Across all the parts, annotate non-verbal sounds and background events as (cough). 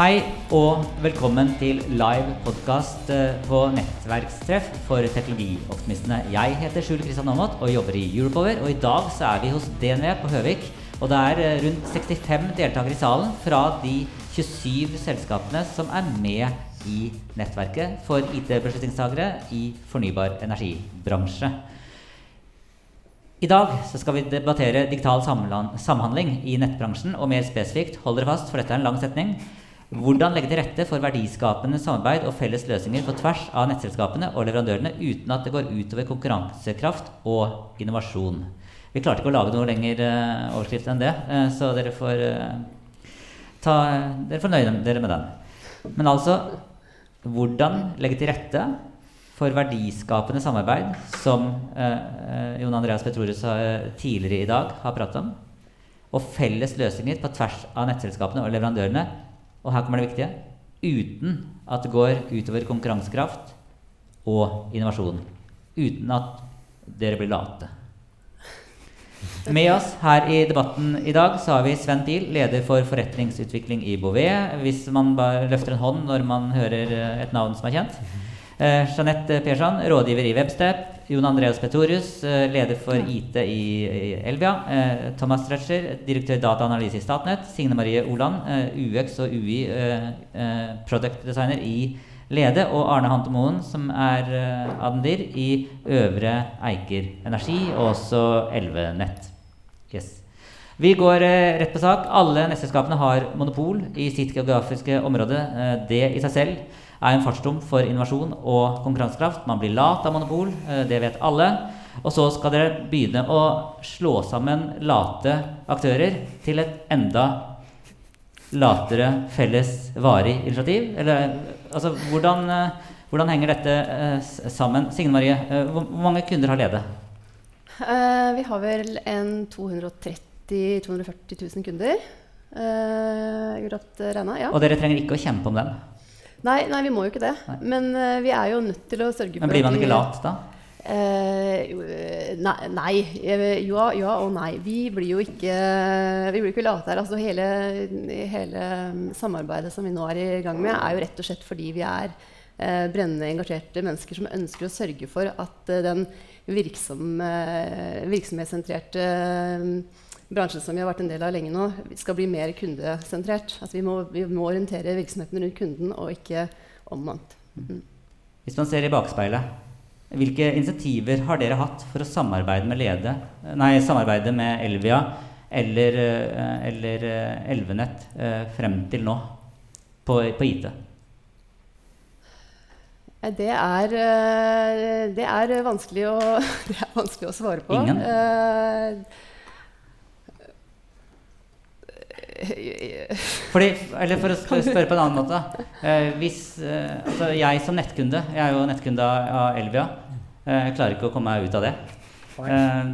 Hei og velkommen til live podkast på nettverkstreff for teknologioptimistene. Jeg heter Skjul Kristian Aamodt og jobber i Europower. Og i dag så er vi hos DNV på Høvik. Og det er eh, rundt 65 deltakere i salen fra de 27 selskapene som er med i nettverket for IT-beslutningstagere i fornybar energibransje. I dag så skal vi debattere digital samhandling i nettbransjen, og mer spesifikt, hold dere fast, for dette er en lang setning, hvordan legge til rette for verdiskapende samarbeid og felles løsninger på tvers av nettselskapene og leverandørene uten at det går utover konkurransekraft og innovasjon. Vi klarte ikke å lage noe lenger eh, overskrift enn det, eh, så dere får, eh, ta, dere får nøye dere med den. Men altså, hvordan legge til rette for verdiskapende samarbeid, som eh, Jon Andreas Petrorus tidligere i dag har pratet om, og felles løsninger på tvers av nettselskapene og leverandørene, og her kommer det viktige, uten at det går utover konkurransekraft og innovasjon. Uten at dere blir late. Med oss her i debatten i dag så har vi Sven Pihl, leder for forretningsutvikling i Bouvet. Hvis man bare løfter en hånd når man hører et navn som er kjent. Eh, Jeanette Persson, rådgiver i Webstep. Jon Andreas Petorius, eh, leder for IT i, Elvia. Eh, Thomas Stretcher, direktør dataanalyse i Statnett. Signe Marie Oland, eh, UX og UI eh, eh, product designer i Lede. Og Arne Hantemoen, som er Adendir i Øvre Eiker Energi, og også Elvenett. Yes. Vi går rett på sak. Alle nettselskapene har monopol i sitt geografiske område. Det i seg selv er en fartsdom for innovasjon og konkurransekraft. Man blir lat av monopol, eh, det vet alle. Og så skal dere begynne å slå sammen late aktører til et enda latere felles varig initiativ? Eller altså, hvordan, eh, hvordan henger dette eh, sammen? Signe Marie, eh, hvor, mange kunder har Lede? Uh, vi har vel en 230 240 000 kunder. Uh, regna, ja. Og dere trenger ikke å kjempe om den. Nei, nei, vi må jo ikke det. Nei. Men uh, vi er jo nødt til å sørge for Men blir man ikke lat da? Uh, nei, nei. Ja, ja og nei. Vi blir jo ikke, vi blir ikke late her. Altså hele, hele samarbeidet som vi nå er i gang med, er jo rett og slett fordi vi er uh, brennende engasjerte mennesker som ønsker å sørge for at den virksom, virksomhetssentrerte eh, bransjen som vi har vært en del av lenge nå, skal bli mer kundesentrert. Altså vi, må, vi må orientere virksomheten rundt kunden, og ikke omvendt. Mm. Hvis man ser i bakspeilet, hvilke insentiver har dere hatt for å samarbeide med Lede, nei, samarbeide med Elvia eller, eh, eller eh, Elvenett eh, frem til nå på, på IT? Det er, det er vanskelig å, (laughs) det er vanskelig å svare på. Ingen? Eh, (laughs) Fordi, eller for å spørre på en annen måte. Eh, hvis, eh, altså jeg som nettkunde, jeg er jo nettkunde av Elvia, eh, jeg klarer ikke å komme meg ut av det. Eh,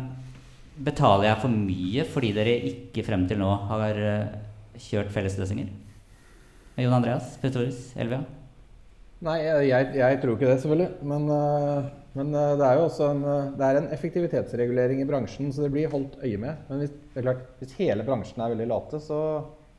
betaler jeg for mye fordi dere ikke frem til nå har kjørt fellesløsninger? Jon Andreas, Petorius, Elvia? Nei, jeg, jeg, jeg tror ikke det, selvfølgelig. Men eh, Men uh, det er jo også en, uh, det er en effektivitetsregulering i bransjen, så det blir holdt øye med. Men hvis, klart, hvis hele bransjen er veldig late, så,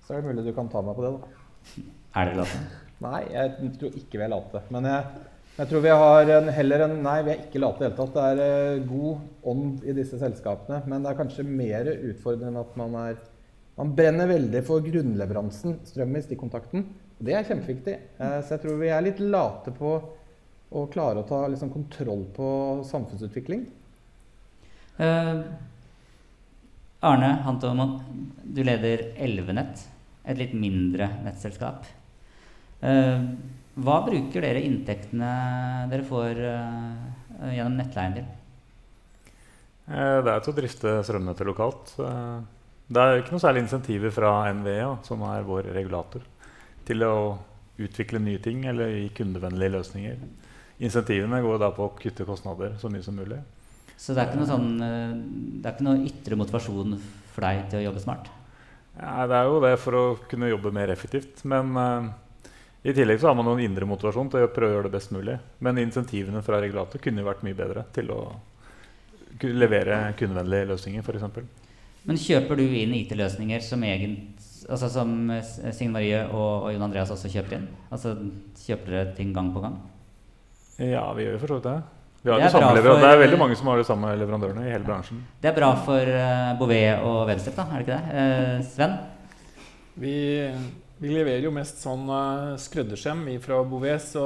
så, er det mulig du kan ta meg på det. da. Er dere late? Nei, jeg tror ikke vi er late. Men jeg, jeg tror vi har en, heller en Nei, vi er ikke late i det hele tatt. Det er uh, god ånd i disse selskapene. Men det er kanskje mer utfordrende at man er Man brenner veldig for grunnleveransen, strøm i stikkontakten. Det er kjempeviktig. så jeg tror vi er litt late på og klare å ta liksom, kontroll på samfunnsutvikling? Uh, Arne Hantomon, du leder Elvenett, et litt mindre nettselskap. Uh, hva bruker dere inntektene dere får uh, gjennom nettleien til? Det er til å drifte strømnettet lokalt. Det er ikke noe særlig insentiver fra NVE, som er vår regulator, til å utvikle nye ting eller gi kundevennlige løsninger. Insentivene går da på å kutte kostnader så mye som mulig. Så det er ikke noe, sånn, eh, det er ikke noe ytre motivasjon for deg til å jobbe smart? Ja, det er jo det for å kunne jobbe mer effektivt. Men uh, i tillegg så har man noen indre motivasjon til å prøve å gjøre det best mulig. Men insentivene fra regulator kunne vært mye bedre til å levere kundevennlige løsninger, f.eks. Men kjøper du inn IT-løsninger som, altså som Signe Marie og, og Jon Andreas også kjøper inn? Altså Kjøper dere ting gang på gang? Ja, vi gjør jo for så vidt det. Vi har det, det, for, det er veldig mange som har de samme leverandørene i hele bransjen. Det er bra for uh, Bouvet og Webstep, da, er det ikke det? Uh, Sven? Vi, vi, leverer jo mest sånn uh, skreddersøm fra Bouvet, så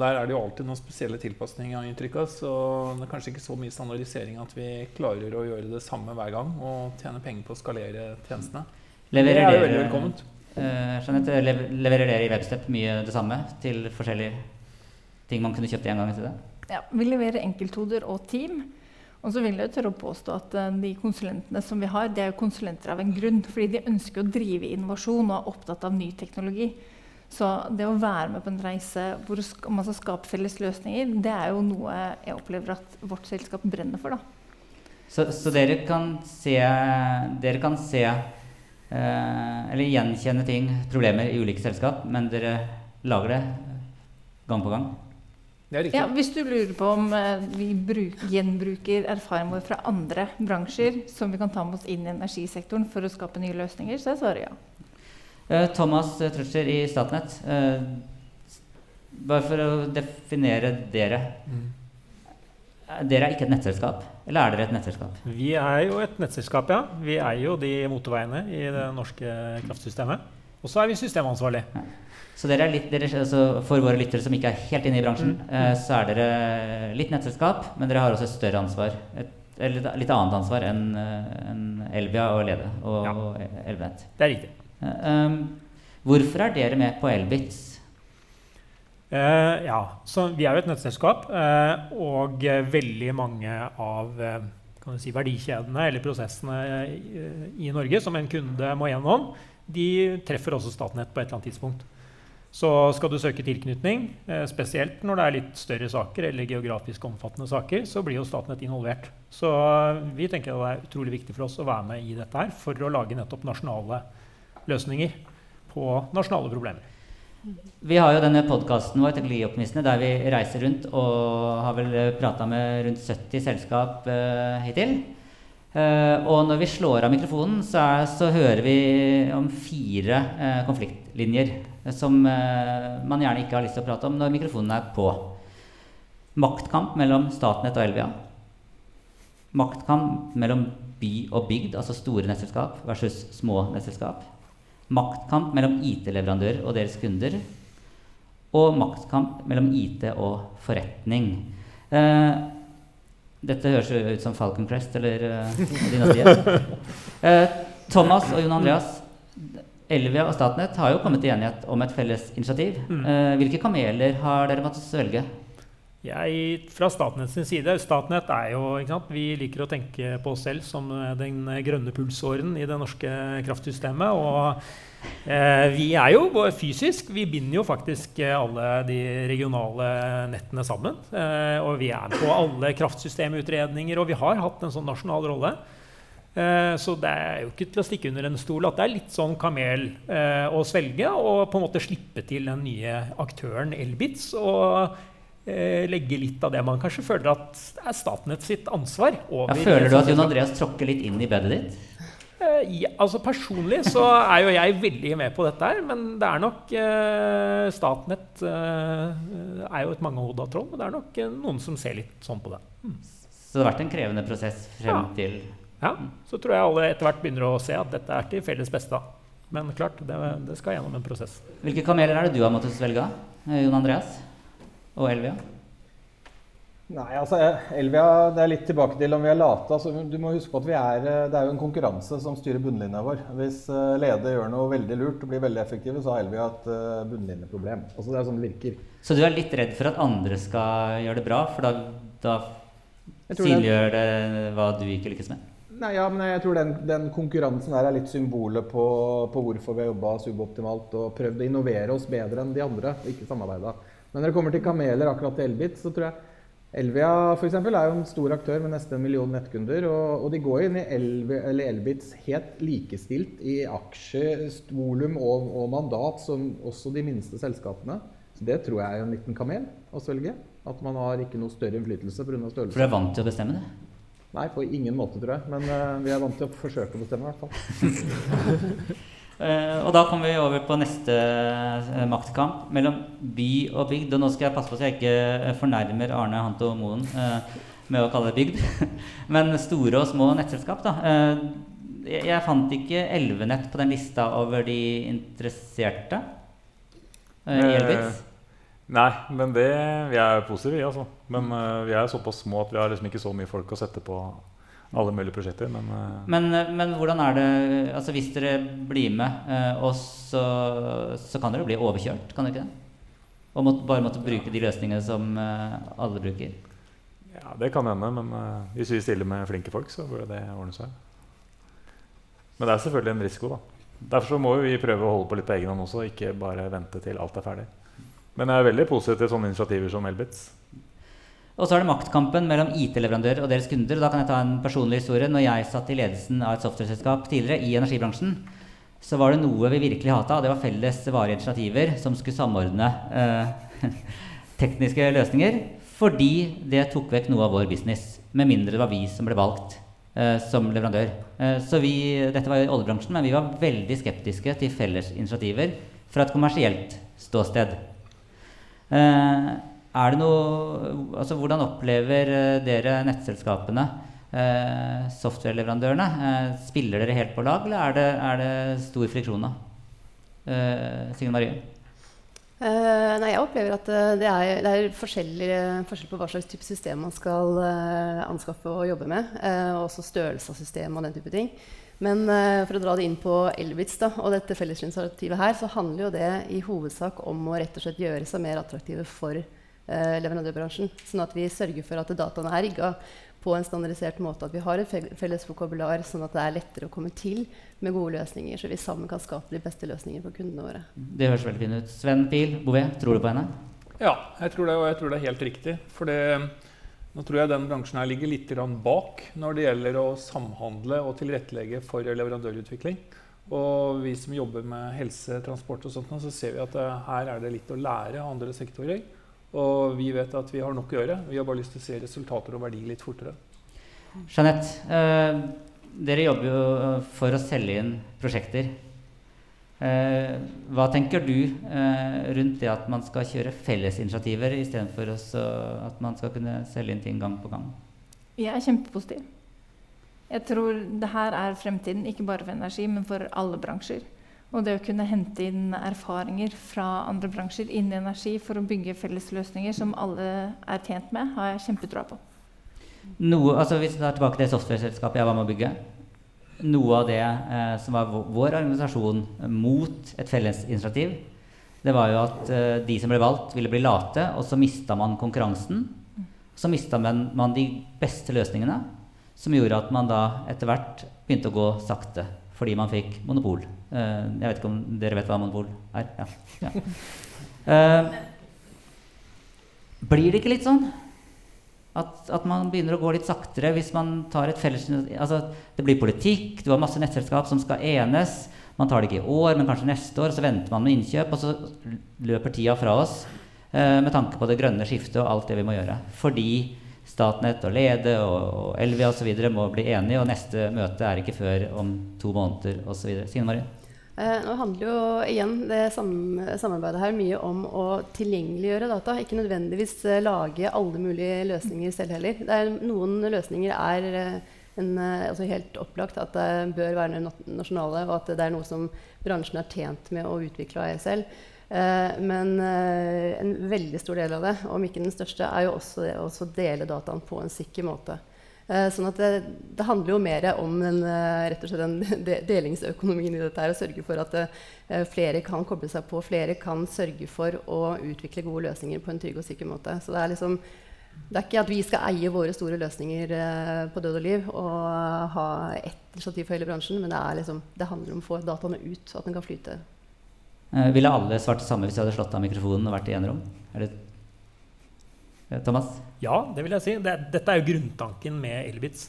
der er det jo alltid noen spesielle tilpasninger av inntrykka. Så det er kanskje ikke så mye standardisering at vi klarer å gjøre det samme hver gang og tjene penger på å skalere tjenestene. Leverer det er jo veldig velkomment. Uh, Jeanette, leverer dere i Webstep mye det samme til forskjellige ting man kunne kjøpt en gang i tiden? Ja, vi leverer enkelthoder og team. Og så vil jeg tørre å påstå at uh, de konsulentene som vi har, de er jo konsulenter av en grunn. Fordi de ønsker å drive innovasjon og er opptatt av ny teknologi. Så det å være med på en reise hvor man skal skape felles løsninger, det er jo noe jeg opplever at vårt selskap brenner for. da. Så, så dere kan se, dere kan se eh, eller gjenkjenne ting, problemer i ulike selskap, men dere lager det gang på gang? Ja, hvis du lurer på om eh, vi bruk, gjenbruker erfaringen vår fra andre bransjer som vi kan ta med oss inn i energisektoren for å skape nye løsninger, så er svaret ja. Uh, Thomas Trøtscher i Statnett. Bare for å definere dere. Mm. Dere er ikke et nettselskap, eller er dere et nettselskap? Vi er jo et nettselskap, ja. Vi eier jo de motorveiene i det norske kraftsystemet. Og så er vi systemansvarlig. Ja. Så dere er litt, dere, altså for våre lyttere som ikke er helt inne i bransjen, mm. eh, så er dere litt nettselskap, men dere har også et større ansvar. Et, et litt annet ansvar enn en Elvia og Lede og, ja. og Elvenett. Det er riktig. Eh, um, hvorfor er dere med på Elbits? Eh, ja, så Vi er jo et nettselskap, eh, og veldig mange av eh, si, verdikjedene eller prosessene i, i Norge som en kunde må gjennom, de treffer også Statnett på et eller annet tidspunkt. Så skal du søke tilknytning, eh, spesielt når det er litt større saker eller geografisk omfattende saker, så blir jo Statnett involvert. Så eh, vi tenker det er utrolig viktig for oss å være med i dette her for å lage nettopp nasjonale løsninger på nasjonale problemer. Vi har jo denne podkasten vår Teknologioptimistene, der vi reiser rundt og har vel prata med rundt 70 selskap uh, hittil. Uh, og når vi slår av mikrofonen, så, er, så hører vi om fire uh, konfliktlinjer som eh, man gjerne ikke har lyst til å prate om når mikrofonen er på. Maktkamp mellom Statnett og Elvia. Maktkamp mellom by og bygd, altså store nettselskap versus små nettselskap. Maktkamp mellom IT-leverandører og deres kunder. Og maktkamp mellom IT og forretning. Eh, dette høres ut som Falcon Crest eller uh, Dynastiet. (laughs) Eh, Thomas og Jon Andreas, Elvia og Statnett har jo kommet til enighet om et felles initiativ. Mm. Uh, hvilke kameler har dere måttet svelge? Jeg, fra Statnett sin side, Statnett er jo, sant, Vi liker å tenke på oss selv som den grønne pulsåren i det norske kraftsystemet. Og eh, vi er jo fysisk Vi binder jo faktisk alle de regionale nettene sammen. Eh, og vi er på alle kraftsystemutredninger, og vi har hatt en sånn nasjonal rolle. Eh, så det er jo ikke til å stikke under en stol at det er litt sånn kamel eh, å svelge og på en måte slippe til den nye aktøren Elbitz. Og eh, legge litt av det man kanskje føler at er Statnett sitt ansvar. Ja, føler du at Jon Andreas tråkker litt inn i bedet ditt? Ja, altså Personlig så er jo jeg veldig med på dette her, men det er nok eh, Statnett eh, er jo et mangehoda troll, men det er nok eh, noen som ser litt sånn på det. Mm. Så det har vært en krevende prosess frem Ja. til Ja, Så tror jeg alle etter hvert begynner å se at dette er til felles beste. Men klart, det, det skal gjennom en prosess. Hvilke kameler er det du har måttet svelge av? eh, Jon Andreas og Elvia? Nei, altså Elvia, det er litt tilbake til om vi er late. Altså, du må huske på at vi er, eh, Det er jo en konkurranse som styrer bunnlinja vår. Hvis uh, Lede gjør noe veldig lurt og blir veldig effektive, så har Elvia et uh, bunnlinjeproblem. Altså, det er sånn det virker. Så du er litt redd for at andre skal gjøre det bra, for da, da Jeg tror det- synliggjør det hva du ikke lykkes med? Nei, ja, men jeg tror den, den konkurransen der er litt symbolet på, på hvorfor vi har jobba suboptimalt og prøvd å innovere oss bedre enn de andre. ikke samarbeida. Men når det kommer til kameler akkurat til Elbit, så tror jeg Elvia for eksempel, er jo en stor aktør med nesten en million nettkunder. Og, og de går inn i Elbits helt likestilt i aksjevolum og, og mandat som også de minste selskapene. Så det tror jeg er en liten kamel å svelge. At man har ikke noe større innflytelse pga. størrelse. For du er vant til å bestemme det? Nei, på ingen måte, tror jeg. Men uh, vi er vant til å forsøke å bestemme, i hvert fall. uh, (laughs) og da kommer vi over på neste uh, maktkamp mellom by og bygd. Og nå skal jeg passe på så jeg ikke fornærmer Arne Hanto Moen med å kalle det bygd. (laughs) Men store og små nettselskap, da. Eh, jeg, jeg fant ikke Elvenett på den lista over de interesserte eh, i Elbit. Nei, men det, vi er positive, vi, altså. Men uh, vi er såpass små at vi har liksom ikke så mye folk å sette på alle mulige prosjekter. Men uh, Men, eh, men hvordan er det altså Hvis dere blir med, uh, og så, så kan dere jo bli overkjørt, kan dere ikke det? Og måtte, bare måtte bruke de løsningene som alle bruker. ja, det kan hende. Men hvis vi stiller med flinke folk, så burde det ordne seg. Men det er selvfølgelig en risiko, da. Derfor må vi prøve å holde på litt på egen hånd også, ikke bare vente til alt er ferdig. Men jeg er veldig positiv til sånne initiativer som Elbitz. Og så er det maktkampen mellom IT-leverandører og deres kunder. Da kan jeg ta en personlig historie. Når jeg satt i ledelsen av et software-selskap tidligere i energibransjen, så var det noe vi virkelig hata, det var felles varige initiativer som skulle samordne eh, (laughs) tekniske løsninger, fordi det tok vekk noe av vår business. Med mindre det var vi som ble valgt eh, som leverandør. Eh, så vi, dette var i oljebransjen, men vi var veldig skeptiske til felles initiativer fra et kommersielt ståsted. Eh, er det noe, altså Hvordan opplever eh, dere nettselskapene, eh, software-leverandørene? Spiller dere helt på lag, eller er det, er det stor friksjon da? Signe Marie? Uh, nei, jeg opplever at det er, det er forskjell på hva slags type system man skal uh, anskaffe og jobbe med. Uh, også størrelse av system og den type ting. Men uh, for å dra det inn på Elbits da, og dette fellesinitiativet her, så handler jo det i hovedsak om å rett og slett gjøre seg mer attraktive for uh, leverandørbransjen. Sånn at vi sørger for at dataene er rigga på en standardisert måte. At vi har et fe- felles vokabular, sånn at det er lettere å komme til med gode løsninger. Så vi sammen kan skape de beste løsningene for kundene våre. Det høres veldig fint ut. Sven Pil, Bouvet, tror du på henne? Ja, jeg tror det, og jeg tror det er helt riktig. For det, nå tror jeg den bransjen her ligger litt bak når det gjelder å samhandle og tilrettelegge for leverandørutvikling. Og vi som jobber med helse, transport og sånt, så ser vi at eh, her er det litt å lære av andre sektorer. Og vi vet at vi har nok å gjøre. Vi har bare lyst til å se resultater og verdi litt fortere. Jeanette, eh, dere jobber jo for å selge inn prosjekter. Eh, hva tenker du eh, rundt det at man skal kjøre fellesinitiativer istedenfor at man skal kunne selge inn ting gang på gang? Jeg er kjempepositiv. Jeg tror det her er fremtiden, ikke bare for energi, men for alle bransjer. Og det å kunne hente inn erfaringer fra andre bransjer inn i energi for å bygge felles løsninger som alle er tjent med, har jeg kjempetroa på. Noe, altså Hvis vi tar tilbake det software-selskapet jeg var med å bygge Noe av det eh, som var vår, argumentasjon mot et felles initiativ, det var jo at eh, de som ble valgt, ville bli late, og så mista man konkurransen. Så mista man, man de beste løsningene, som gjorde at man da etter hvert begynte å gå sakte. Fordi man fikk monopol. Eh, jeg vet ikke om dere vet hva monopol er? Ja. ja. (laughs) Eh, blir det ikke litt sånn? At, at man begynner å gå litt saktere hvis man tar et felles altså, Det blir politikk, du har masse nettselskap som skal enes. Man tar det ikke i år, men kanskje neste år. Så venter man med innkjøp, og så løper tida fra oss. eh, med tanke på det grønne skiftet og alt det vi må gjøre. Fordi Statnett og Lede og, og Elvia osv. må bli enige, og neste møte er ikke før om to måneder osv. Signe Marie? Eh, nå handler jo igjen det sam samarbeidet her mye om å tilgjengeliggjøre data. Ikke nødvendigvis eh, lage alle mulige løsninger selv heller. Er, noen løsninger er eh, en, altså helt opplagt at det bør være nasjonale, og at det er noe som bransjen er tjent med å utvikle av selv. Men en veldig stor del av det, om ikke den største, er jo også det å dele dataen på en sikker måte. Eh, sånn at det, det, handler jo mer om den, rett og slett den (laughs) de, delingsøkonomien i dette Å sørge for at uh, flere kan koble seg på, flere kan sørge for å utvikle gode løsninger på en trygg og sikker måte. Så det er liksom det er ikke at vi skal eie våre store løsninger på død og liv og ha ett initiativ for hele bransjen, men det, liksom, det handler om å få dataene ut, så at den kan flyte Eh, ville alle svart det samme hvis de hadde slått av mikrofonen og vært i enerom? Er det eh, Thomas? Ja, det vil jeg si. Det, dette er jo grunntanken med Elbits.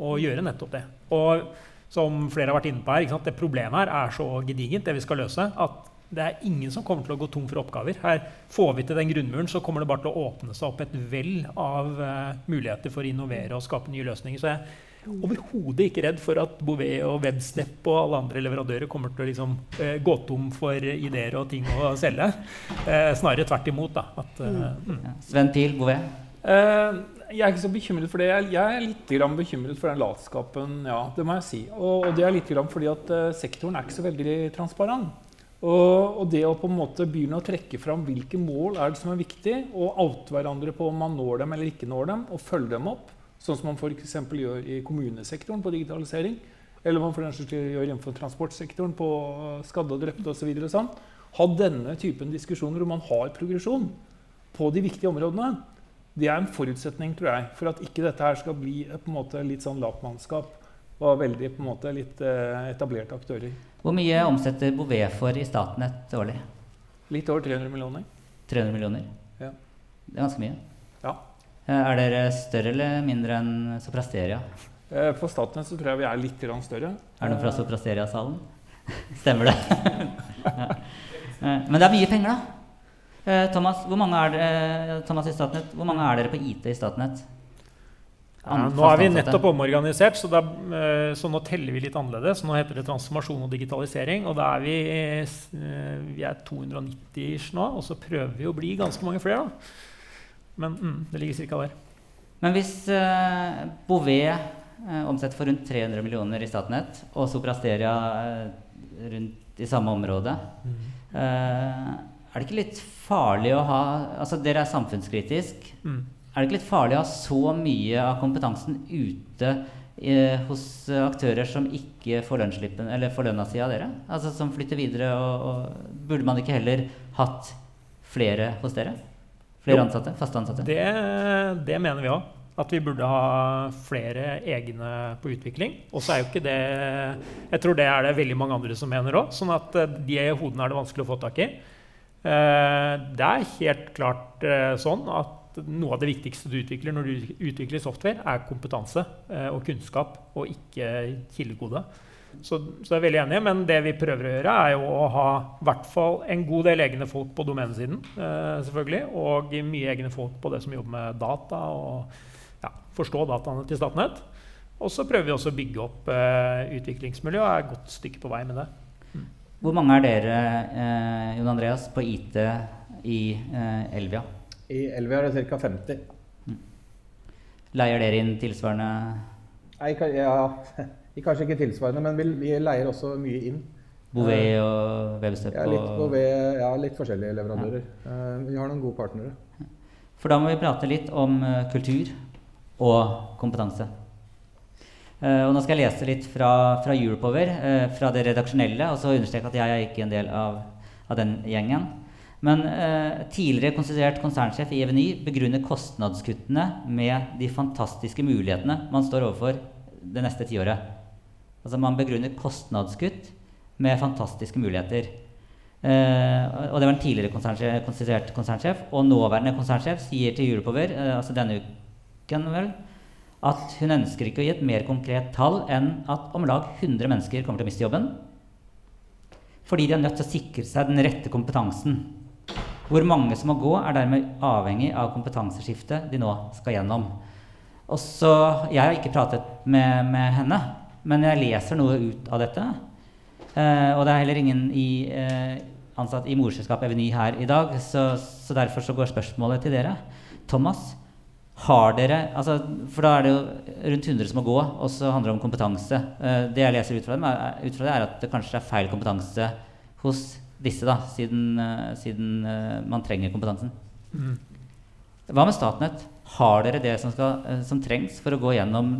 Å gjøre nettopp det. Og som flere har vært inne på her, det problemet her er så gedigent, det vi skal løse, at det er ingen som kommer til å gå tom for oppgaver. Her Får vi til den grunnmuren, så kommer det bare til å åpne seg opp et vell av uh, muligheter for å innovere og skape nye løsninger. Så jeg overhodet ikke redd for at Bouvet og Webstep og alle andre leverandører kommer til å liksom, eh, gå tom for ideer og ting å selge. Eh, snarere tvert imot. Da, at, mm. Ja. Sven Pil, Bouvet? jeg er ikke så bekymret for det. Jeg er litt bekymret for den latskapen. Ja, det må jeg si. Og, og det er litt fordi at sektoren er ikke så veldig transparent. Og, og, det å på en måte begynne å trekke fram hvilke mål er det som er viktig, og oute hverandre på om man når dem eller ikke når dem, og følge dem opp, sånn som man f.eks. gjør i kommunesektoren på digitalisering, eller man for den saks gjør innenfor transportsektoren på skadde og drepte osv. Så sånn. Ha denne typen diskusjoner hvor man har progresjon på de viktige områdene. Det er en forutsetning tror jeg, for at ikke dette her skal bli måte litt sånn latmannskap og veldig på en måte litt eh, etablerte aktører. Hvor mye omsetter Bouvet for i Statnett årlig? Litt over 300 millioner. 300 millioner? Ja. Det er ganske mye. Ja. Eh, er dere større eller mindre enn Soprasteria? Eh, på Statnett så tror jeg vi er litt større. Er det noen fra Soprasteria-salen? Stemmer det? Eh, men det er mye penger, da. Thomas, hvor mange er dere, Thomas i Statnett, hvor mange er dere på IT i Statnett? Ja, nå er vi nettopp omorganisert, så, eh, så, nå teller vi litt annerledes. Nå heter det transformasjon og digitalisering. Og da er vi, vi er 290 nå, og så prøver vi å bli ganske mange flere. Da. Men mm, det ligger ca. der. Men hvis uh, Bouvet uh, omsetter for rundt 300 millioner i Statnett, og Soprasteria uh, rundt i samme område mm. uh, Er det ikke litt farlig å ha Altså, dere er samfunnskritisk. Mm. Er det ikke litt farlig å ha så mye av kompetansen ute eh, hos aktører som ikke får lønnsslippen, eller får lønna si av dere? Altså Som flytter videre? Og, og, burde man ikke heller hatt flere hos dere? Flere ansatte? Faste ansatte? Det, det mener vi òg. At vi burde ha flere egne på utvikling. Og så er jo ikke det Jeg tror det er det veldig mange andre som mener òg. Sånn at eh, de hodene er det vanskelig å få tak i. Eh, det er helt klart eh, sånn at noe av det viktigste du utvikler når du utvikler software, er kompetanse og kunnskap, og ikke kildekode. Så, så jeg er veldig enig, men det vi prøver å gjøre, er jo å ha hvert fall en god del egne folk på domenesiden, eh, selvfølgelig, og mye egne folk på det som jobber med data og ja, forstå dataene til Statnett. Og så prøver vi også å bygge opp eh, utviklingsmiljø og er et godt stykke på vei med det. Mm. Hvor mange er dere eh, Jon Andreas, på IT i eh, Elvia? I Elvia er det ca. 50. Mm. Leier dere inn tilsvarende Nei, ja, (laughs) Kanskje ikke tilsvarende, men vi, leier også mye inn. Bouvet eh, og Webstep? Ja, litt, Bouvet, ja, litt forskjellige leverandører. Ja. Uh, vi har noen gode partnere. For da må vi prate litt om uh, kultur og kompetanse. Og nå skal jeg lese litt fra, fra Europower, fra det redaksjonelle, og så understreke at jeg er ikke en del av, av den gjengen. Men eh, tidligere konstituert konsernsjef i Eveny begrunner kostnadskuttene med de fantastiske mulighetene man står overfor det neste tiåret. Altså man begrunner kostnadskutt med fantastiske muligheter. Eh, og det var en tidligere konsernsjef, konstituert konsernsjef. Og nåværende konsernsjef sier til Europower eh, altså denne uken vel, at hun ønsker ikke å gi et mer konkret tall enn at om lag 100 mennesker kommer til å miste jobben fordi de er nødt til å sikre seg den rette kompetansen Hvor mange som må gå, er dermed avhengig av kompetanseskiftet de nå skal gjennom. Og så, Jeg har ikke pratet med, med henne, men jeg leser noe ut av dette. Eh, og det er heller ingen i, eh, ansatt i morselskap Eveny her i dag, så, så, derfor så går spørsmålet til dere. Thomas, har dere altså, For da er det jo rundt 100 som må gå, og så handler det om kompetanse. Eh, det jeg leser ut fra, dem, er, ut fra det, er at det kanskje er feil kompetanse hos disse, da, siden, uh, siden uh, man trenger kompetansen. Mm. Hva med Statnett? Har dere det som, skal, uh, som trengs for å gå gjennom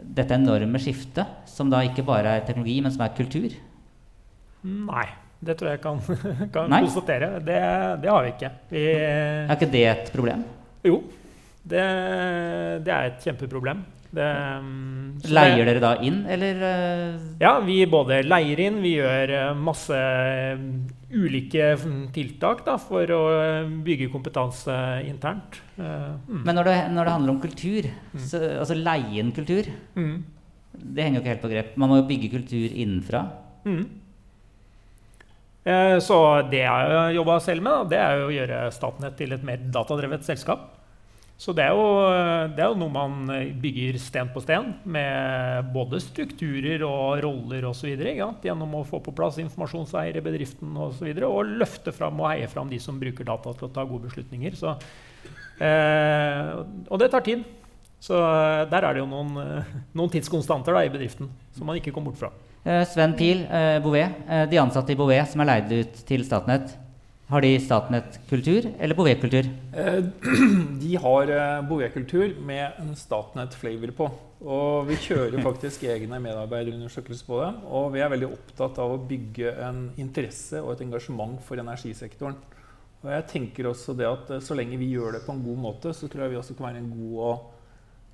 dette enorme skiftet, som da ikke bare er teknologi, men som er kultur? Nei. Det tror jeg kan, (laughs) kan konstatere. Det, det, har vi ikke. Vi, er ikke det et problem? Jo. Det, det er et kjempeproblem. Det, leier dere da inn, eller? Uh... Ja, vi både leier inn, vi gjør uh, masse um, ulike um, tiltak da, for å bygge kompetanse internt. Mm. Men når det, når det, handler om kultur, mm. så, altså leie inn kultur, mm. det henger jo ikke helt på grep. Man må jo bygge kultur innenfra. Mm. Så det jeg jobba selv med, da, det er jo å gjøre Statnett til et mer datadrevet selskap. Så det er, jo, det er, jo, noe man bygger sten på sten, med både strukturer og roller osv. Gjennom å få på plass informasjonseiere i bedriften osv. Og, så videre, og løfte fram og heie fram de som bruker data til å ta gode beslutninger. Så, eh, og det tar tid. Så eh, der er det jo noen, eh, noen tidskonstanter da, i bedriften som man ikke kommer bort fra. Eh, Sven Pil, eh, Bouvet, de ansatte i Bouvet som er leid ut til Statnett. Har de Statnett-kultur eller Bouvet-kultur? Eh, (clears throat) de har eh, Bouvet-kultur med en Statnett-flavor på. Og vi kjører (laughs) faktisk egne medarbeiderundersøkelser på det. Og vi er veldig opptatt av å bygge en interesse og et engasjement for energisektoren. Og jeg tenker også det at eh, Så lenge vi gjør det på en god måte, så tror jeg vi også kan være en god og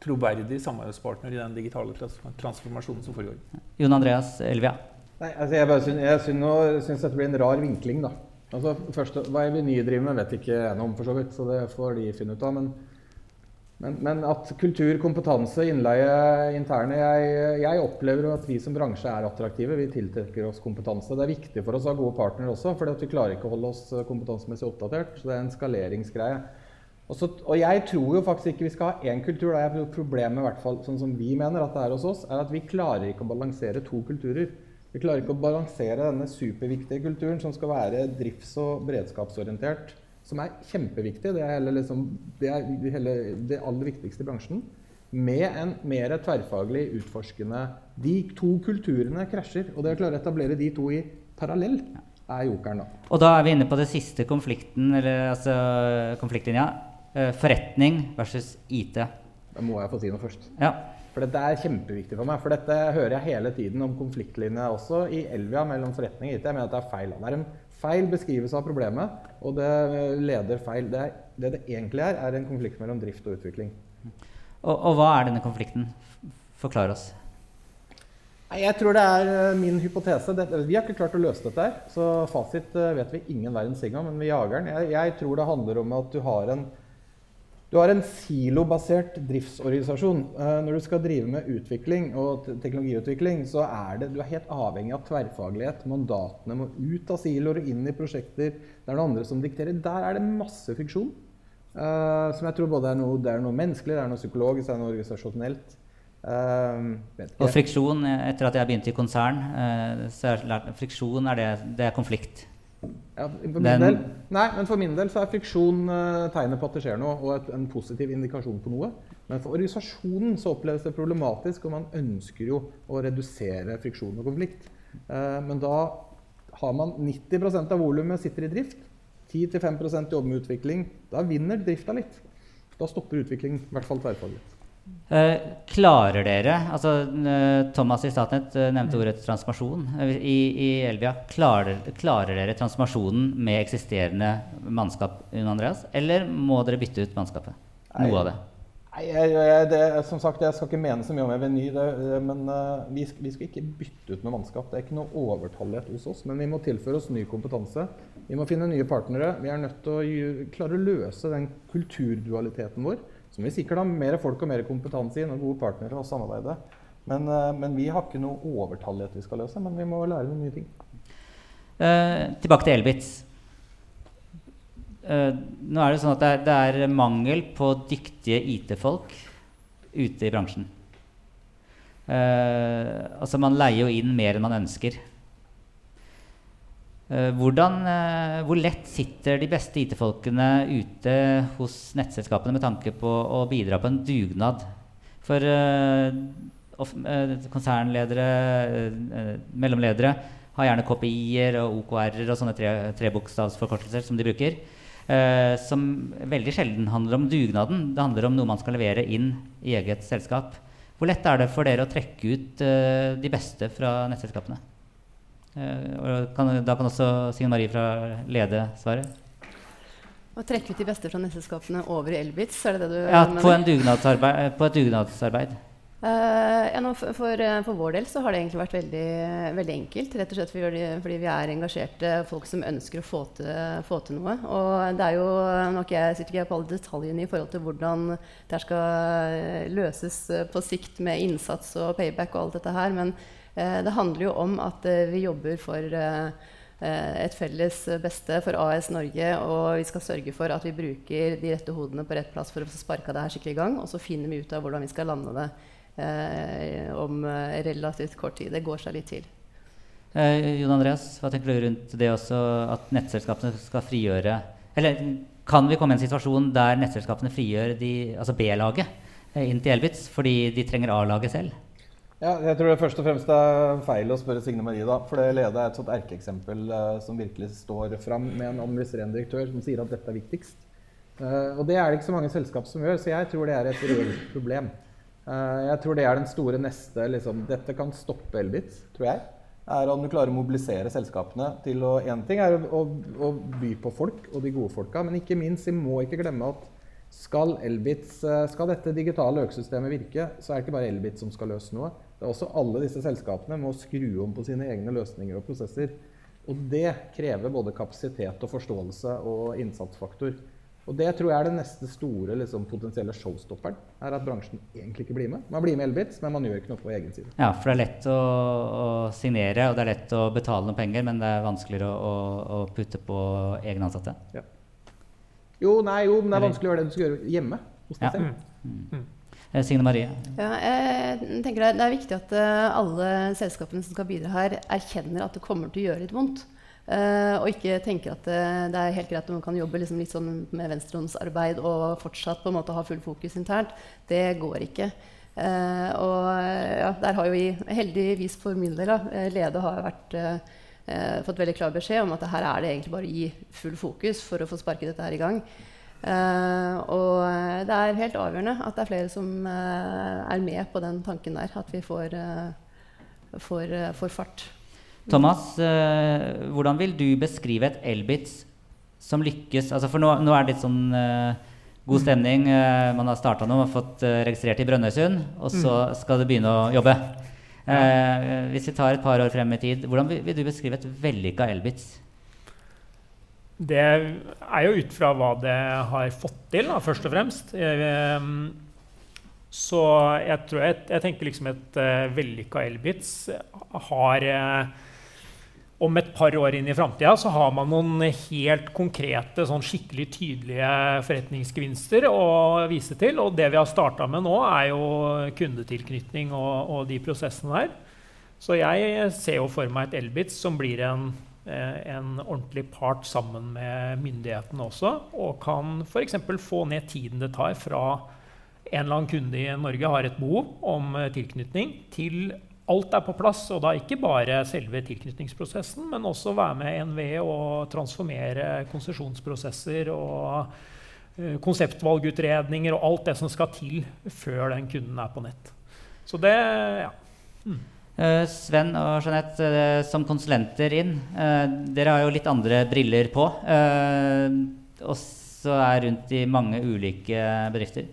troverdig samarbeidspartner i den digitale transformasjonen som foregår. Jon Andreas Elvia? Nei, altså jeg bare syns, jeg syns dette blir en rar vinkling. da. Altså, først, Hva Eveny driver med, vet ikke jeg noe om, for så vidt, så det får de finne ut av. Men, men, men at kultur, kompetanse, innleie, interne jeg, jeg, opplever at vi som bransje er attraktive. Vi tiltrekker oss kompetanse. Det er viktig for oss å ha gode partnere også, for vi klarer ikke å holde oss kompetansemessig oppdatert. Så det er en skaleringsgreie. Også, og jeg tror jo faktisk ikke vi skal ha én kultur. Det er problemet, i hvert fall, sånn som vi mener at det er hos oss, er at vi klarer ikke å balansere to kulturer. Vi klarer ikke å balansere denne superviktige kulturen som skal være drifts- og beredskapsorientert, som er kjempeviktig, det er, liksom, det, er hele, det aller viktigste i bransjen, med en mer tverrfaglig utforskende De to kulturene krasjer, og det å klare å etablere de to i parallell er jokeren, da. Og da er vi inne på det siste konflikten, eller altså konfliktlinja. Eh, forretning versus IT. Da må jeg få si noe først. Ja. For dette er kjempeviktig for meg. For dette hører jeg hele tiden om konfliktlinjer også i Elvia mellom forretning og IT. Jeg mener at det er feil. Det er en feil beskrivelse av problemet, og det leder feil. Det, er, det, det egentlig er, er en konflikt mellom drift og utvikling. Og, og hva er denne konflikten? Forklar oss. Jeg tror det er eh, min hypotese. vi har ikke klart å løse dette. her, Så fasit eh, vet vi ingen verdens ting om, men vi jager den. Jeg, jeg tror det handler om at du har en du har en silobasert driftsorganisasjon. Eh, når du skal drive med utvikling og teknologiutvikling, så er det, du er helt avhengig av tverrfaglighet. Mandatene må ut av siloer og inn i prosjekter. Det er noen andre som dikterer. Der er det masse friksjon. Uh, som jeg tror både er noe, det er noe menneskelig, det er noe psykologisk, det er noe organisasjonelt. Uh, og friksjon, etter at jeg begynte i konsern, så er friksjon er det, det er konflikt. Ja, min del, nei, men for min del så er friksjon uh, tegnet på at det skjer noe, og et, en positiv indikasjon på noe. Men for organisasjonen så oppleves det problematisk, og man ønsker jo å redusere friksjon og konflikt. Uh, men da har man 90% av volumet sitter i drift. 10-5 jobber med utvikling. Da vinner drifta litt. Da stopper utviklingen, i hvert fall tverrfaglig. Uh, klarer dere altså uh, Thomas i Statnett uh, nevnte ordet transformasjon. I, i Elvia, klarer, klarer, dere transformasjonen med eksisterende mannskap? Andreas, eller må dere bytte ut mannskapet? Noe av det? Nei, jeg, jeg, det, som sagt, jeg skal ikke mene så mye om Eveny, men vi skal, vi, skal, ikke bytte ut med mannskap. Det er ikke noe overtallighet hos oss, men vi må tilføre oss ny kompetanse. Vi må finne nye partnere. Vi er nødt til å klare å løse den kulturdualiteten vår som vi sikkert mer folk og mer kompetanse i, og gode partnere å samarbeide. Men, eh, men, vi har ikke noe overtallighet vi skal løse, men vi må lære noen nye ting. Eh, tilbake til Elbits. eh, nå er det sånn at det er, det er mangel på dyktige IT-folk ute i bransjen. Eh, altså man leier jo inn mer enn man ønsker. Eh, hvordan, eh, hvor lett sitter de beste IT-folkene ute hos nettselskapene med tanke på å bidra på en dugnad? For eh, konsernledere, mellomledere, har gjerne KPI-er og OKR-er og sånne tre, trebokstavsforkortelser som de bruker. som veldig sjelden handler om dugnaden. Det handler om noe man skal levere inn i eget selskap. Hvor lett er det for dere å trekke ut de beste fra nettselskapene? Eh, kan, da kan også Signe Marie fra Lede svare. Å trekke ut de beste fra nettselskapene over i Elbitz, er det det du Ja, mener? på, en dugnadsarbeid, på et dugnadsarbeid. Uh, ja, for, for, eh, for vår del så har det egentlig vært veldig, veldig enkelt. Rett og slett fordi, fordi vi er engasjerte folk som ønsker å få til, få til noe. Og det er jo nok jeg sitter ikke på alle detaljene i forhold til hvordan det skal eh, løses eh, på sikt med innsats og payback og alt dette her, men eh, det handler jo om at eh, vi jobber for eh, eh, et felles beste for AS Norge, og vi skal sørge for at vi bruker de rette hodene på rett plass for å få sparka det her skikkelig i gang. Og så finner vi ut av hvordan vi skal lande det eh, om eh, relativt kort tid. Det går seg litt til. Eh, Jon Andreas, hva tenker du rundt det også at nettselskapene skal frigjøre Eller kan vi komme i en situasjon der nettselskapene frigjør de, altså B-laget eh, inn til Elbitz fordi de trenger A-laget selv? Ja, jeg tror det først og fremst er feil å spørre Signe Marie, da. For det Lede er et sånt erkeeksempel eh, som virkelig står fram med en administrerende direktør som sier at dette er viktigst. Eh, og det er det ikke så mange selskap som gjør, så jeg tror det er et reelt problem. Eh, jeg tror det er den store neste liksom, Dette kan stoppe Elbit, tror jeg. Er om du klarer å mobilisere selskapene til å Én ting er å, å, å by på folk og de gode folka, men ikke minst, vi må ikke glemme at skal Elbitz, eh, skal dette digitale økosystemet virke, så er det ikke bare Elbit som skal løse noe. Det er også alle disse selskapene må skru om på sine egne løsninger og prosesser. Og det krever både kapasitet og forståelse og innsatsfaktor. Og det tror jeg er den neste store liksom, potensielle showstopperen. er At bransjen egentlig ikke blir med. Man blir med Elbits, men man gjør ikke noe på egen side. Ja, for det er lett å, å signere, og det er lett å betale noen penger, men det er vanskeligere å, å putte på egne ansatte. Ja. Jo, nei, jo, men det er vanskelig å gjøre det du skal gjøre hjemme hos deg Ja. selv. Mm. Signe Marie? Ja, jeg tenker det, det er viktig at eh, alle selskapene som skal bidra her, erkjenner at det kommer til å gjøre litt vondt. Uh, og ikke tenker at det, det er helt greit at man kan jobbe liksom litt sånn med venstrehåndsarbeid og fortsatt på en måte ha full fokus internt. Det går ikke. Uh, og ja, der har jo vi heldigvis for min del da, eh, Lede har vært, eh, eh, fått veldig klar beskjed om at her er det egentlig bare å gi full fokus for å få sparket dette her i gang. Eh, og det er helt avgjørende at det er flere som eh, er med på den tanken der. At vi får, eh, får, eh, får fart. Thomas, eh, hvordan vil du beskrive et Elbitz som lykkes? Altså for nå, nå er det litt sånn eh, god stemning. eh, man har starta noe, fått eh, registrert i Brønnøysund, og så skal du begynne å jobbe. Eh, hvis vi tar et par år frem i tid, hvordan vil, du beskrive et vellykka Elbitz? Det er jo ut fra hva det har fått til, da, først og fremst. Eh, Så jeg tror jeg, jeg tenker liksom et uh, vellykka Elbitz har eh, Om et par år inn i framtida så har man noen helt konkrete, sånn skikkelig tydelige forretningsgevinster å vise til. Og det vi har starta med nå, er jo kundetilknytning og, og de prosessene der. Så jeg ser jo for meg et Elbitz som blir en eh, en ordentlig part sammen med myndighetene også, og kan f.eks. få ned tiden det tar fra en eller annen kunde i Norge har et behov om eh, tilknytning, til alt er på plass. Og da ikke bare selve tilknytningsprosessen, men også være med NVE og transformere konsesjonsprosesser og eh, konseptvalgutredninger og alt det som skal til før den kunden er på nett. Så det ja. Eh, Sven og Jeanette, eh, som konsulenter inn, dere har jo litt andre briller på. og så er rundt i mange ulike bedrifter.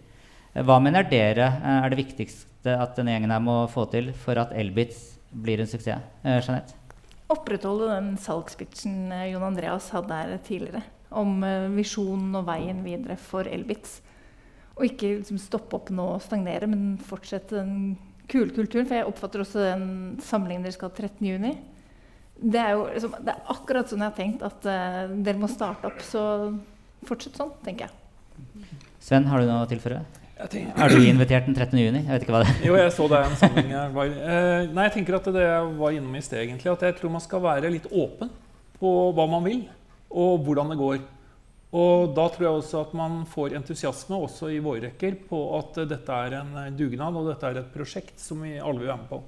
Hva mener dere er det viktigste at denne gjengen her må få til for at Elbitz blir en suksess? Eh, Jeanette? Opprettholde den salgspitchen eh, Jon Andreas hadde her tidligere. Om eh, visjonen og veien videre for Elbitz. Og ikke liksom, stoppe opp nå og stagnere, men fortsette den kule kulturen. For jeg oppfatter også den samlingen dere skal ha 13.6. Det er jo liksom, det er akkurat sånn jeg har tenkt at uh, dere må starte opp. Så fortsett sånn, tenker jeg. Sven, har du noe å tilføre? Er du invitert den 13. juni? Jeg vet ikke hva det er. jo, jeg så det en sammenheng her. Eh, nei, jeg tenker at det jeg var innom i sted, egentlig, at jeg tror man skal være litt åpen på hva man vil, og hvordan det går. Og da tror jeg også at man får entusiasme også i våre rekker på at dette er en dugnad og dette er et prosjekt som vi alle vil være med på.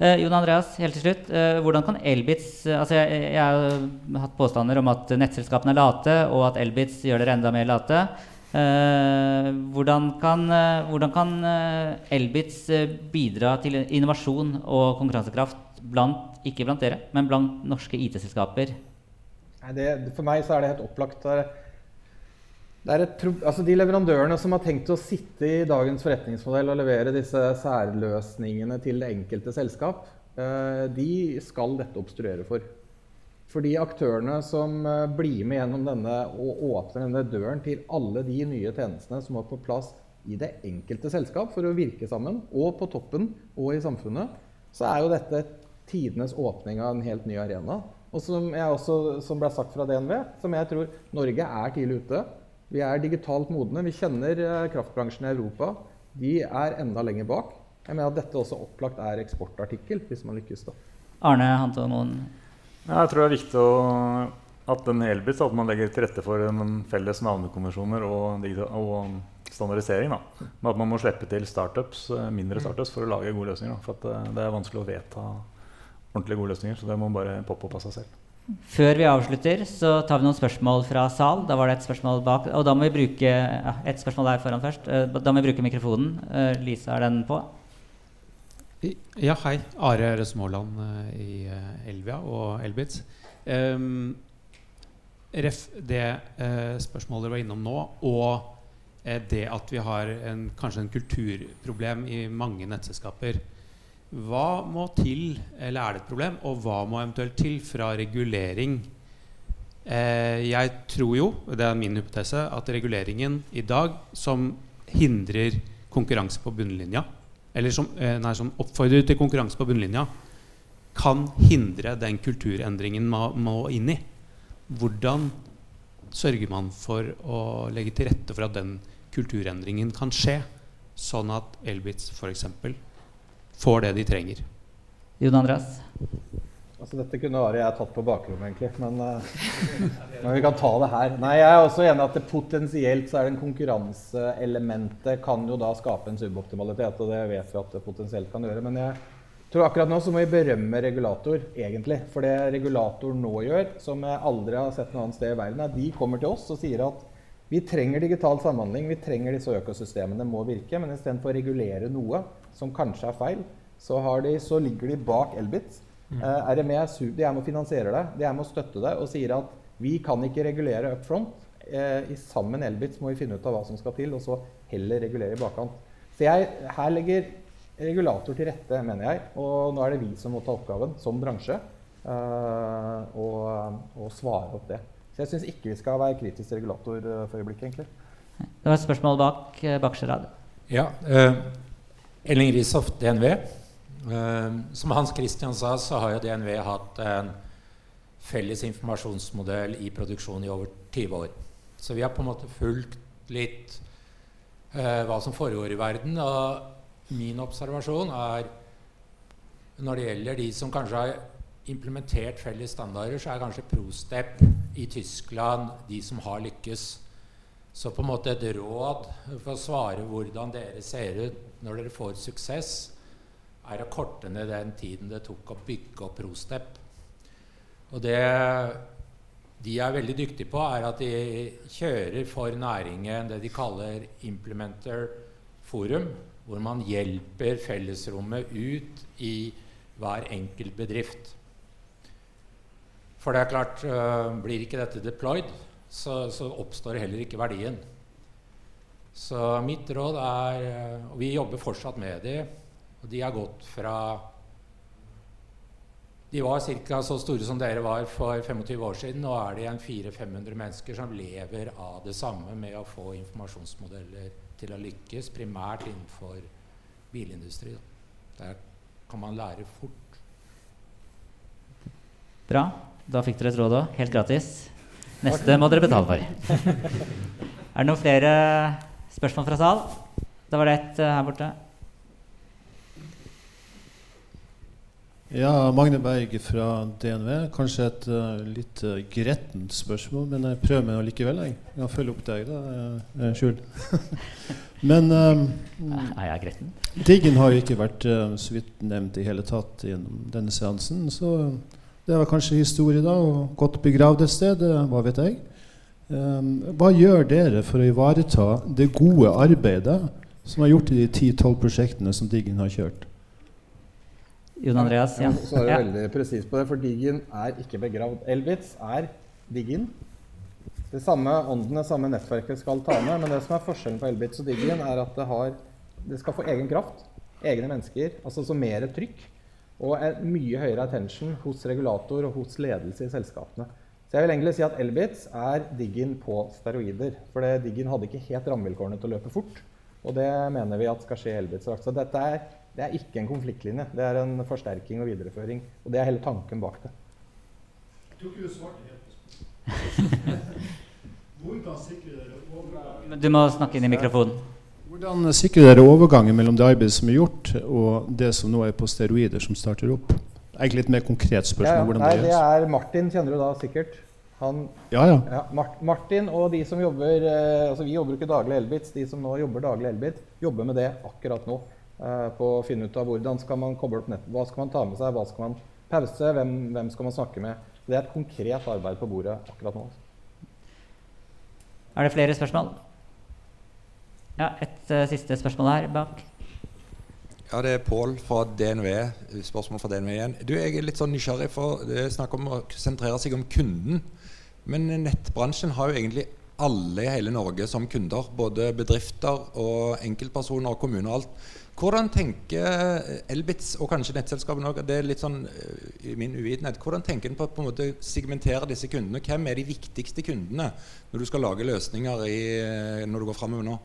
Eh, Jon Andreas, helt til slutt. Eh, hvordan kan Elbits eh, altså jeg, jeg har hatt påstander om at nettselskapene er late, og at Elbits gjør dere enda mer late. Eh, hvordan kan, eh, hvordan kan eh, Elbits eh, bidra til innovasjon og konkurransekraft blant, ikke blant dere, men blant norske IT-selskaper? For meg så er det helt opplagt. Altså de leverandørene som har tenkt å sitte i dagens forretningsmodell og levere disse særløsningene til det enkelte selskap, de skal dette obstruere for. For de aktørene som eh, blir med gjennom denne og åpner denne døren til alle de nye tjenestene som må på plass i det enkelte selskap for å virke sammen, og på toppen og i samfunnet, så er jo dette tidenes åpning av en helt ny arena. Og som, også, som ble sagt fra DNV, som jeg tror Norge er tidlig ute. Vi er digitalt modne. Vi kjenner eh, kraftbransjen i Europa. De er enda lenger bak. Jeg mener at dette også opplagt er eksportartikkel, hvis man lykkes. da. Arne Hanton Moen. Ja, jeg tror det er viktig å, at den Elbit, at man legger til rette for en felles navnekonvensjoner og, og standardisering. Da. Men at man må slippe til startups, eh, mindre startups for å lage gode løsninger. Da. For at eh, det er vanskelig å vedta ordentlig gode løsninger, så det må bare poppe opp av seg selv. Før vi avslutter, så tar vi noen spørsmål fra sal. Da var det et spørsmål bak. Og da må vi bruke ja, et spørsmål der foran først. Eh, Da må vi bruke mikrofonen. Lisa, er den på? Ja, hei. Are Røsmåland eh, i eh, Elvia og Elbitz. Um, ref det uh, spørsmålet dere var innom nå, og det at vi har en, kanskje en kulturproblem i mange nettselskaper. Hva må til, eller er det et problem, og hva må eventuelt til fra regulering? Eh, jeg tror jo, det er min hypotese, at reguleringen i dag som hindrer konkurranse på bunnlinja, eller som, eh, nei, som oppfordrer til konkurranse på bunnlinja, kan hindre den kulturendringen man må inn i. Hvordan sørger man for å legge til rette for at den kulturendringen kan skje, sånn at Elbitz f.eks. får det de trenger? Jon Andreas? Altså, dette kunne Are jeg tatt på bakrommet, egentlig. Men, uh, men vi kan ta det her. Nei, Jeg er også enig at det potensielt så er det en konkurranseelementet kan jo da skape en suboptimalitet. Og det vet vi at det potensielt kan gjøre. Men jeg tror akkurat nå så må vi berømme regulator, egentlig. For det regulator nå gjør, som jeg aldri har sett noe annet sted i verden, er de kommer til oss og sier at vi trenger digital samhandling, vi trenger disse økosystemene må virke, men istedenfor å regulere noe som kanskje er feil, så, de, så ligger de bak Elbit. Eh, RME er de er med og finansierer det, de er med og støtter det og sier at vi kan ikke regulere up front. Uh, I sammen Elbit må vi finne ut av hva som skal til, og så heller regulere i bakkant. Så jeg, her legger regulator til rette, mener jeg. Og nå er det vi som må ta oppgaven som bransje uh, og, og svare opp det. Så jeg syns ikke vi skal være kritisk til regulator eh, for øyeblikket, egentlig. Det var et spørsmål bak eh, bakerste. Ja, eh, Elling Risoft, DNV. Eh, som Hans Christian sa, så har jo DNV hatt en felles informasjonsmodell i produksjon i over 20 år. Så vi har på en måte fulgt litt eh, hva som foregår i verden. Og min observasjon er når det gjelder de som kanskje har implementert felles standarder, så er kanskje Prostep i Tyskland de som har lykkes. Så på en måte et råd for å svare hvordan dere ser ut når dere får suksess, er å korte ned den tiden det tok å bygge opp Prostep. Og det de er veldig dyktige på, er at de kjører for næringen det de kaller Implementer Forum, hvor man hjelper fellesrommet ut i hver enkelt bedrift. For det er klart, øh, blir ikke dette deployed, så, så oppstår heller ikke verdien. Så mitt råd er øh, Og vi jobber fortsatt med de, og de har gått fra De var ca. så store som dere var for 25 år siden. Nå er det igjen 400-500 mennesker som lever av det samme med å få informasjonsmodeller til å lykkes, primært innenfor bilindustri. Da. Der kan man lære fort. Bra. Da fikk dere et råd òg. Helt gratis. Neste må dere betale for. (laughs) Er det noen flere spørsmål fra sal? Da var det ett uh, her borte. Ja, Magne Berg fra DNV. Kanskje et uh, litt uh, grettent spørsmål, men jeg prøver meg likevel. Jeg, kan følge opp deg, da. Uh, Skjul. (laughs) men um, Er jeg gretten? Diggen har jo ikke vært så vidt nevnt i hele tatt gjennom denne seansen. Så det var kanskje historie, da, og godt begravd et sted. Hva vet jeg. Um, hva gjør dere for å ivareta det gode arbeidet som er gjort i de 10-12 prosjektene som Diggen har kjørt? Jon Andreas, ja. Så er du ja. veldig presis på det, for Diggen er ikke begravd. Elbitz er Diggen. Det samme ånden, det samme nettverket skal ta med, men det som er forskjellen på Elbitz og Diggen, er at det, har, det skal få egen kraft, egne mennesker, altså så mer trykk. Og en mye høyere attention hos regulator og hos ledelse i selskapene. Så jeg vil egentlig si at Elbitz er Diggin på steroider. For Diggin hadde ikke helt rammevilkårene til å løpe fort. Og det mener vi at skal skje i Elbitz. Så dette er, det er ikke en konfliktlinje. Det er en forsterking og videreføring. Og det er hele tanken bak det. Jeg tror ikke du svarte helt på Du må snakke inn i mikrofonen. Hvordan sikrer dere overgangen mellom det arbeidet som er gjort, og det som nå er på steroider, som starter opp? Egentlig litt mer konkret spørsmål. Ja, nei, det er Martin, kjenner du da sikkert. Han, ja, ja. ja Martin og de som jobber eh, altså Vi jobber ikke daglig Elbit. De som nå jobber daglig Elbit, jobber med det akkurat nå. Eh, på å finne ut av hvordan skal man koble opp nettet. Hva skal man ta med seg? Hva skal man pause? Hvem, hvem skal man snakke med? Det er et konkret arbeid på bordet akkurat nå. Er det flere spørsmål? Ja, et uh, siste spørsmål her bak. Ja, Det er Pål fra DNV. Spørsmål fra DNV igjen. Du, Jeg er litt sånn nysgjerrig, for det er snakk om å sentrere seg om kunden. Men nettbransjen har jo egentlig alle i hele Norge som kunder. Både bedrifter og enkeltpersoner og kommuner og alt. Hvordan tenker Elbitz og kanskje nettselskapene òg, det er litt sånn i min uvitenhet, hvordan tenker en på å på en måte segmentere disse kundene? Hvem er de viktigste kundene når du skal lage løsninger i, når du går framover nå?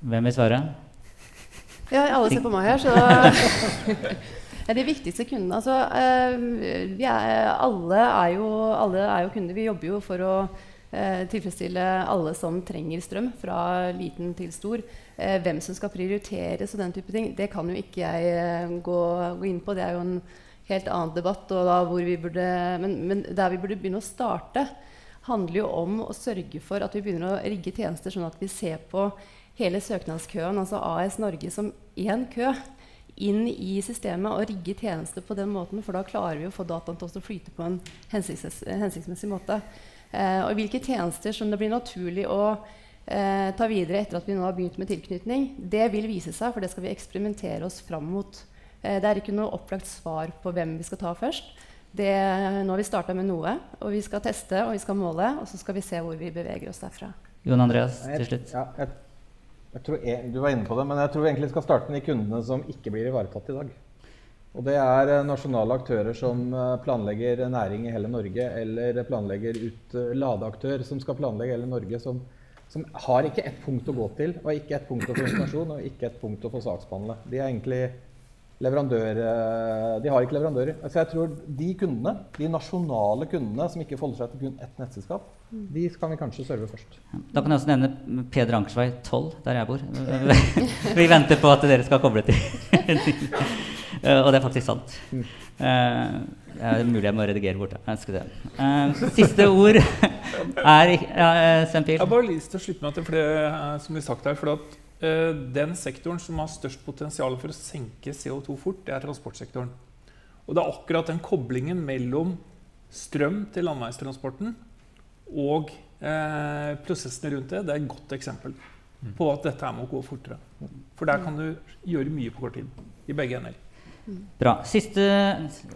Hvem vil svare? Ja, alle ser på meg her, så (laughs) De viktigste kundene altså, eh, er, alle, er jo, alle, er jo, kunder. Vi jobber jo for å eh, tilfredsstille alle som trenger strøm, fra liten til stor. Eh, hvem som skal prioriteres og den type ting, det kan jo ikke jeg gå, gå inn på. Det er jo en helt annen debatt. Burde, men, men der vi burde begynne å starte, handler jo om å sørge for at vi begynner å rigge tjenester sånn at vi ser på hele søknadskøen, altså AS Norge, som én kø inn i systemet og rigge tjenester på den måten, for da klarer vi å få dataen til å flyte på en hensiktsmessig måte. Eh, og hvilke tjenester som det blir naturlig å eh, ta videre etter at vi nå har begynt med tilknytning, det vil vise seg, for det skal vi eksperimentere oss fram mot. Eh, det er ikke noe opplagt svar på hvem vi skal ta først. Det, nå har vi starta med noe, og vi skal teste og vi skal måle, og så skal vi se hvor vi beveger oss derfra. Jon Andreas, til slutt. Ja, jeg, jeg tror jeg, du var inne på det, men jeg tror vi egentlig skal starte med de kundene som ikke blir ivaretatt i dag. Og det er eh, nasjonale aktører som eh, planlegger næring i hele Norge, eller planlegger ut uh, ladeaktør som skal planlegge hele Norge, som, som, har ikke ett punkt å gå til, og ikke ett punkt å få informasjon, og ikke ett punkt å få saksbehandle. De er egentlig leverandør... De har ikke leverandører. Altså jeg tror de kundene, de nasjonale kundene som ikke forholder seg til kun ett nettselskap, de kan vi kanskje serve først. Da kan jeg også nevne Peder Ankersvei 12, der jeg bor. (laughs) vi venter på at dere skal koble til. (laughs) og det er faktisk sant. Uh, det er mulig jeg må redigere bort det. Uh, siste ord (laughs) er ja, Sempil. Jeg har bare lyst til å slutte meg til det som blir sagt her. for at Den sektoren som har størst potensial for å senke CO2 fort, det er transportsektoren. Og det er akkurat den koblingen mellom strøm til landveistransporten og eh, prosessene rundt det, det er et godt eksempel på at dette må gå fortere. For der kan du gjøre mye på kort tid. I begge ender. Bra. Siste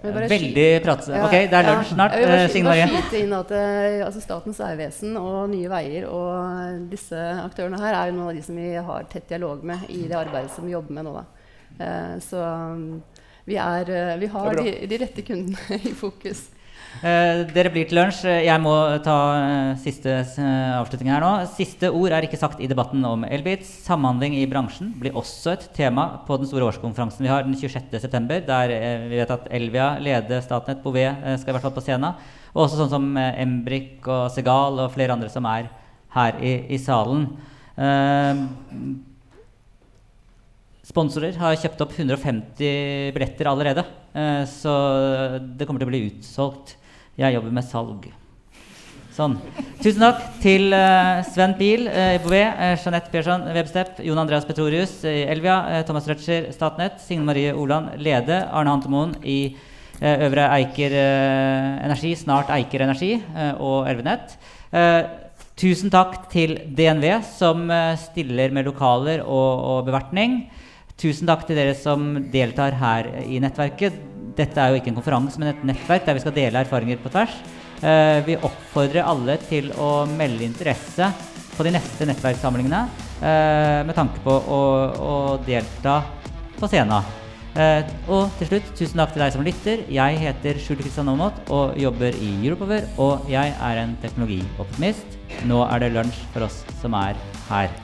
veldig prat... Ok, det er lunsj snart. Jeg vil bare eh, skyte inn at eh, altså Statens vegvesen og Nye Veier og disse aktørene her er jo noen av de som vi har tett dialog med i det arbeidet som vi jobber med nå. Da. Uh, så um, vi, er, uh, vi har de, de, rette kundene (laughs) i fokus. Eh, dere blir til lunsj. Jeg må ta eh, siste eh, avslutning her nå. Siste ord er ikke sagt i debatten om Elbits. Samhandling i bransjen blir også et tema på den store årskonferansen vi har den 26.9., der eh, vi vet at Elvia, leder Statnett, Bouvet eh, skal i hvert fall på scenen. Og også sånn som eh, Embrik og Segal og flere andre som er her i, i salen. Sponsorer har kjøpt opp 150 billetter allerede, så det kommer til å bli utsolgt. Jeg jobber med salg. Sånn. Tusen takk til uh, Sven Pihl uh, Bouvet, uh, Jeanette Persson Webstep, Jon Andreas Petrorius i Elvia, Thomas Røtscher Statnett, Signe Marie Oland Lede, Arne Hantemoen i Øvre Eiker Energi, snart Eiker Energi og Elvenett. tusen takk til DNV, som stiller med lokaler og, og bevertning. Tusen takk til dere som deltar her i nettverket. Dette er jo ikke en konferanse, men et nettverk der vi skal dele erfaringer på tvers. Uh, vi oppfordrer alle til å melde interesse på de neste nettverkssamlingene uh, med tanke på å, å delta på scenen. Uh, og til slutt, tusen takk til deg som lytter. Jeg heter Skjult Kristian Aamodt og jobber i Europower. Og jeg er en teknologioptimist. Nå er det lunsj for oss som er her.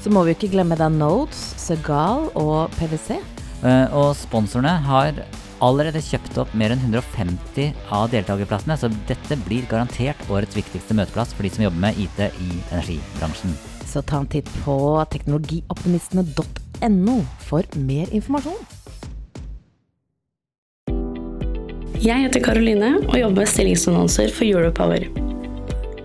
Så må vi ikke glemme da Nodes, Segal og PwC. Uh, og sponsorene har allerede kjøpt opp mer enn 150 av deltakerplassene, så dette blir garantert årets viktigste møteplass for de som jobber med IT i energibransjen. Så ta en titt på teknologioptimistene.no for mer informasjon. Jeg heter Karoline og jobber med stillingsannonser for Europower.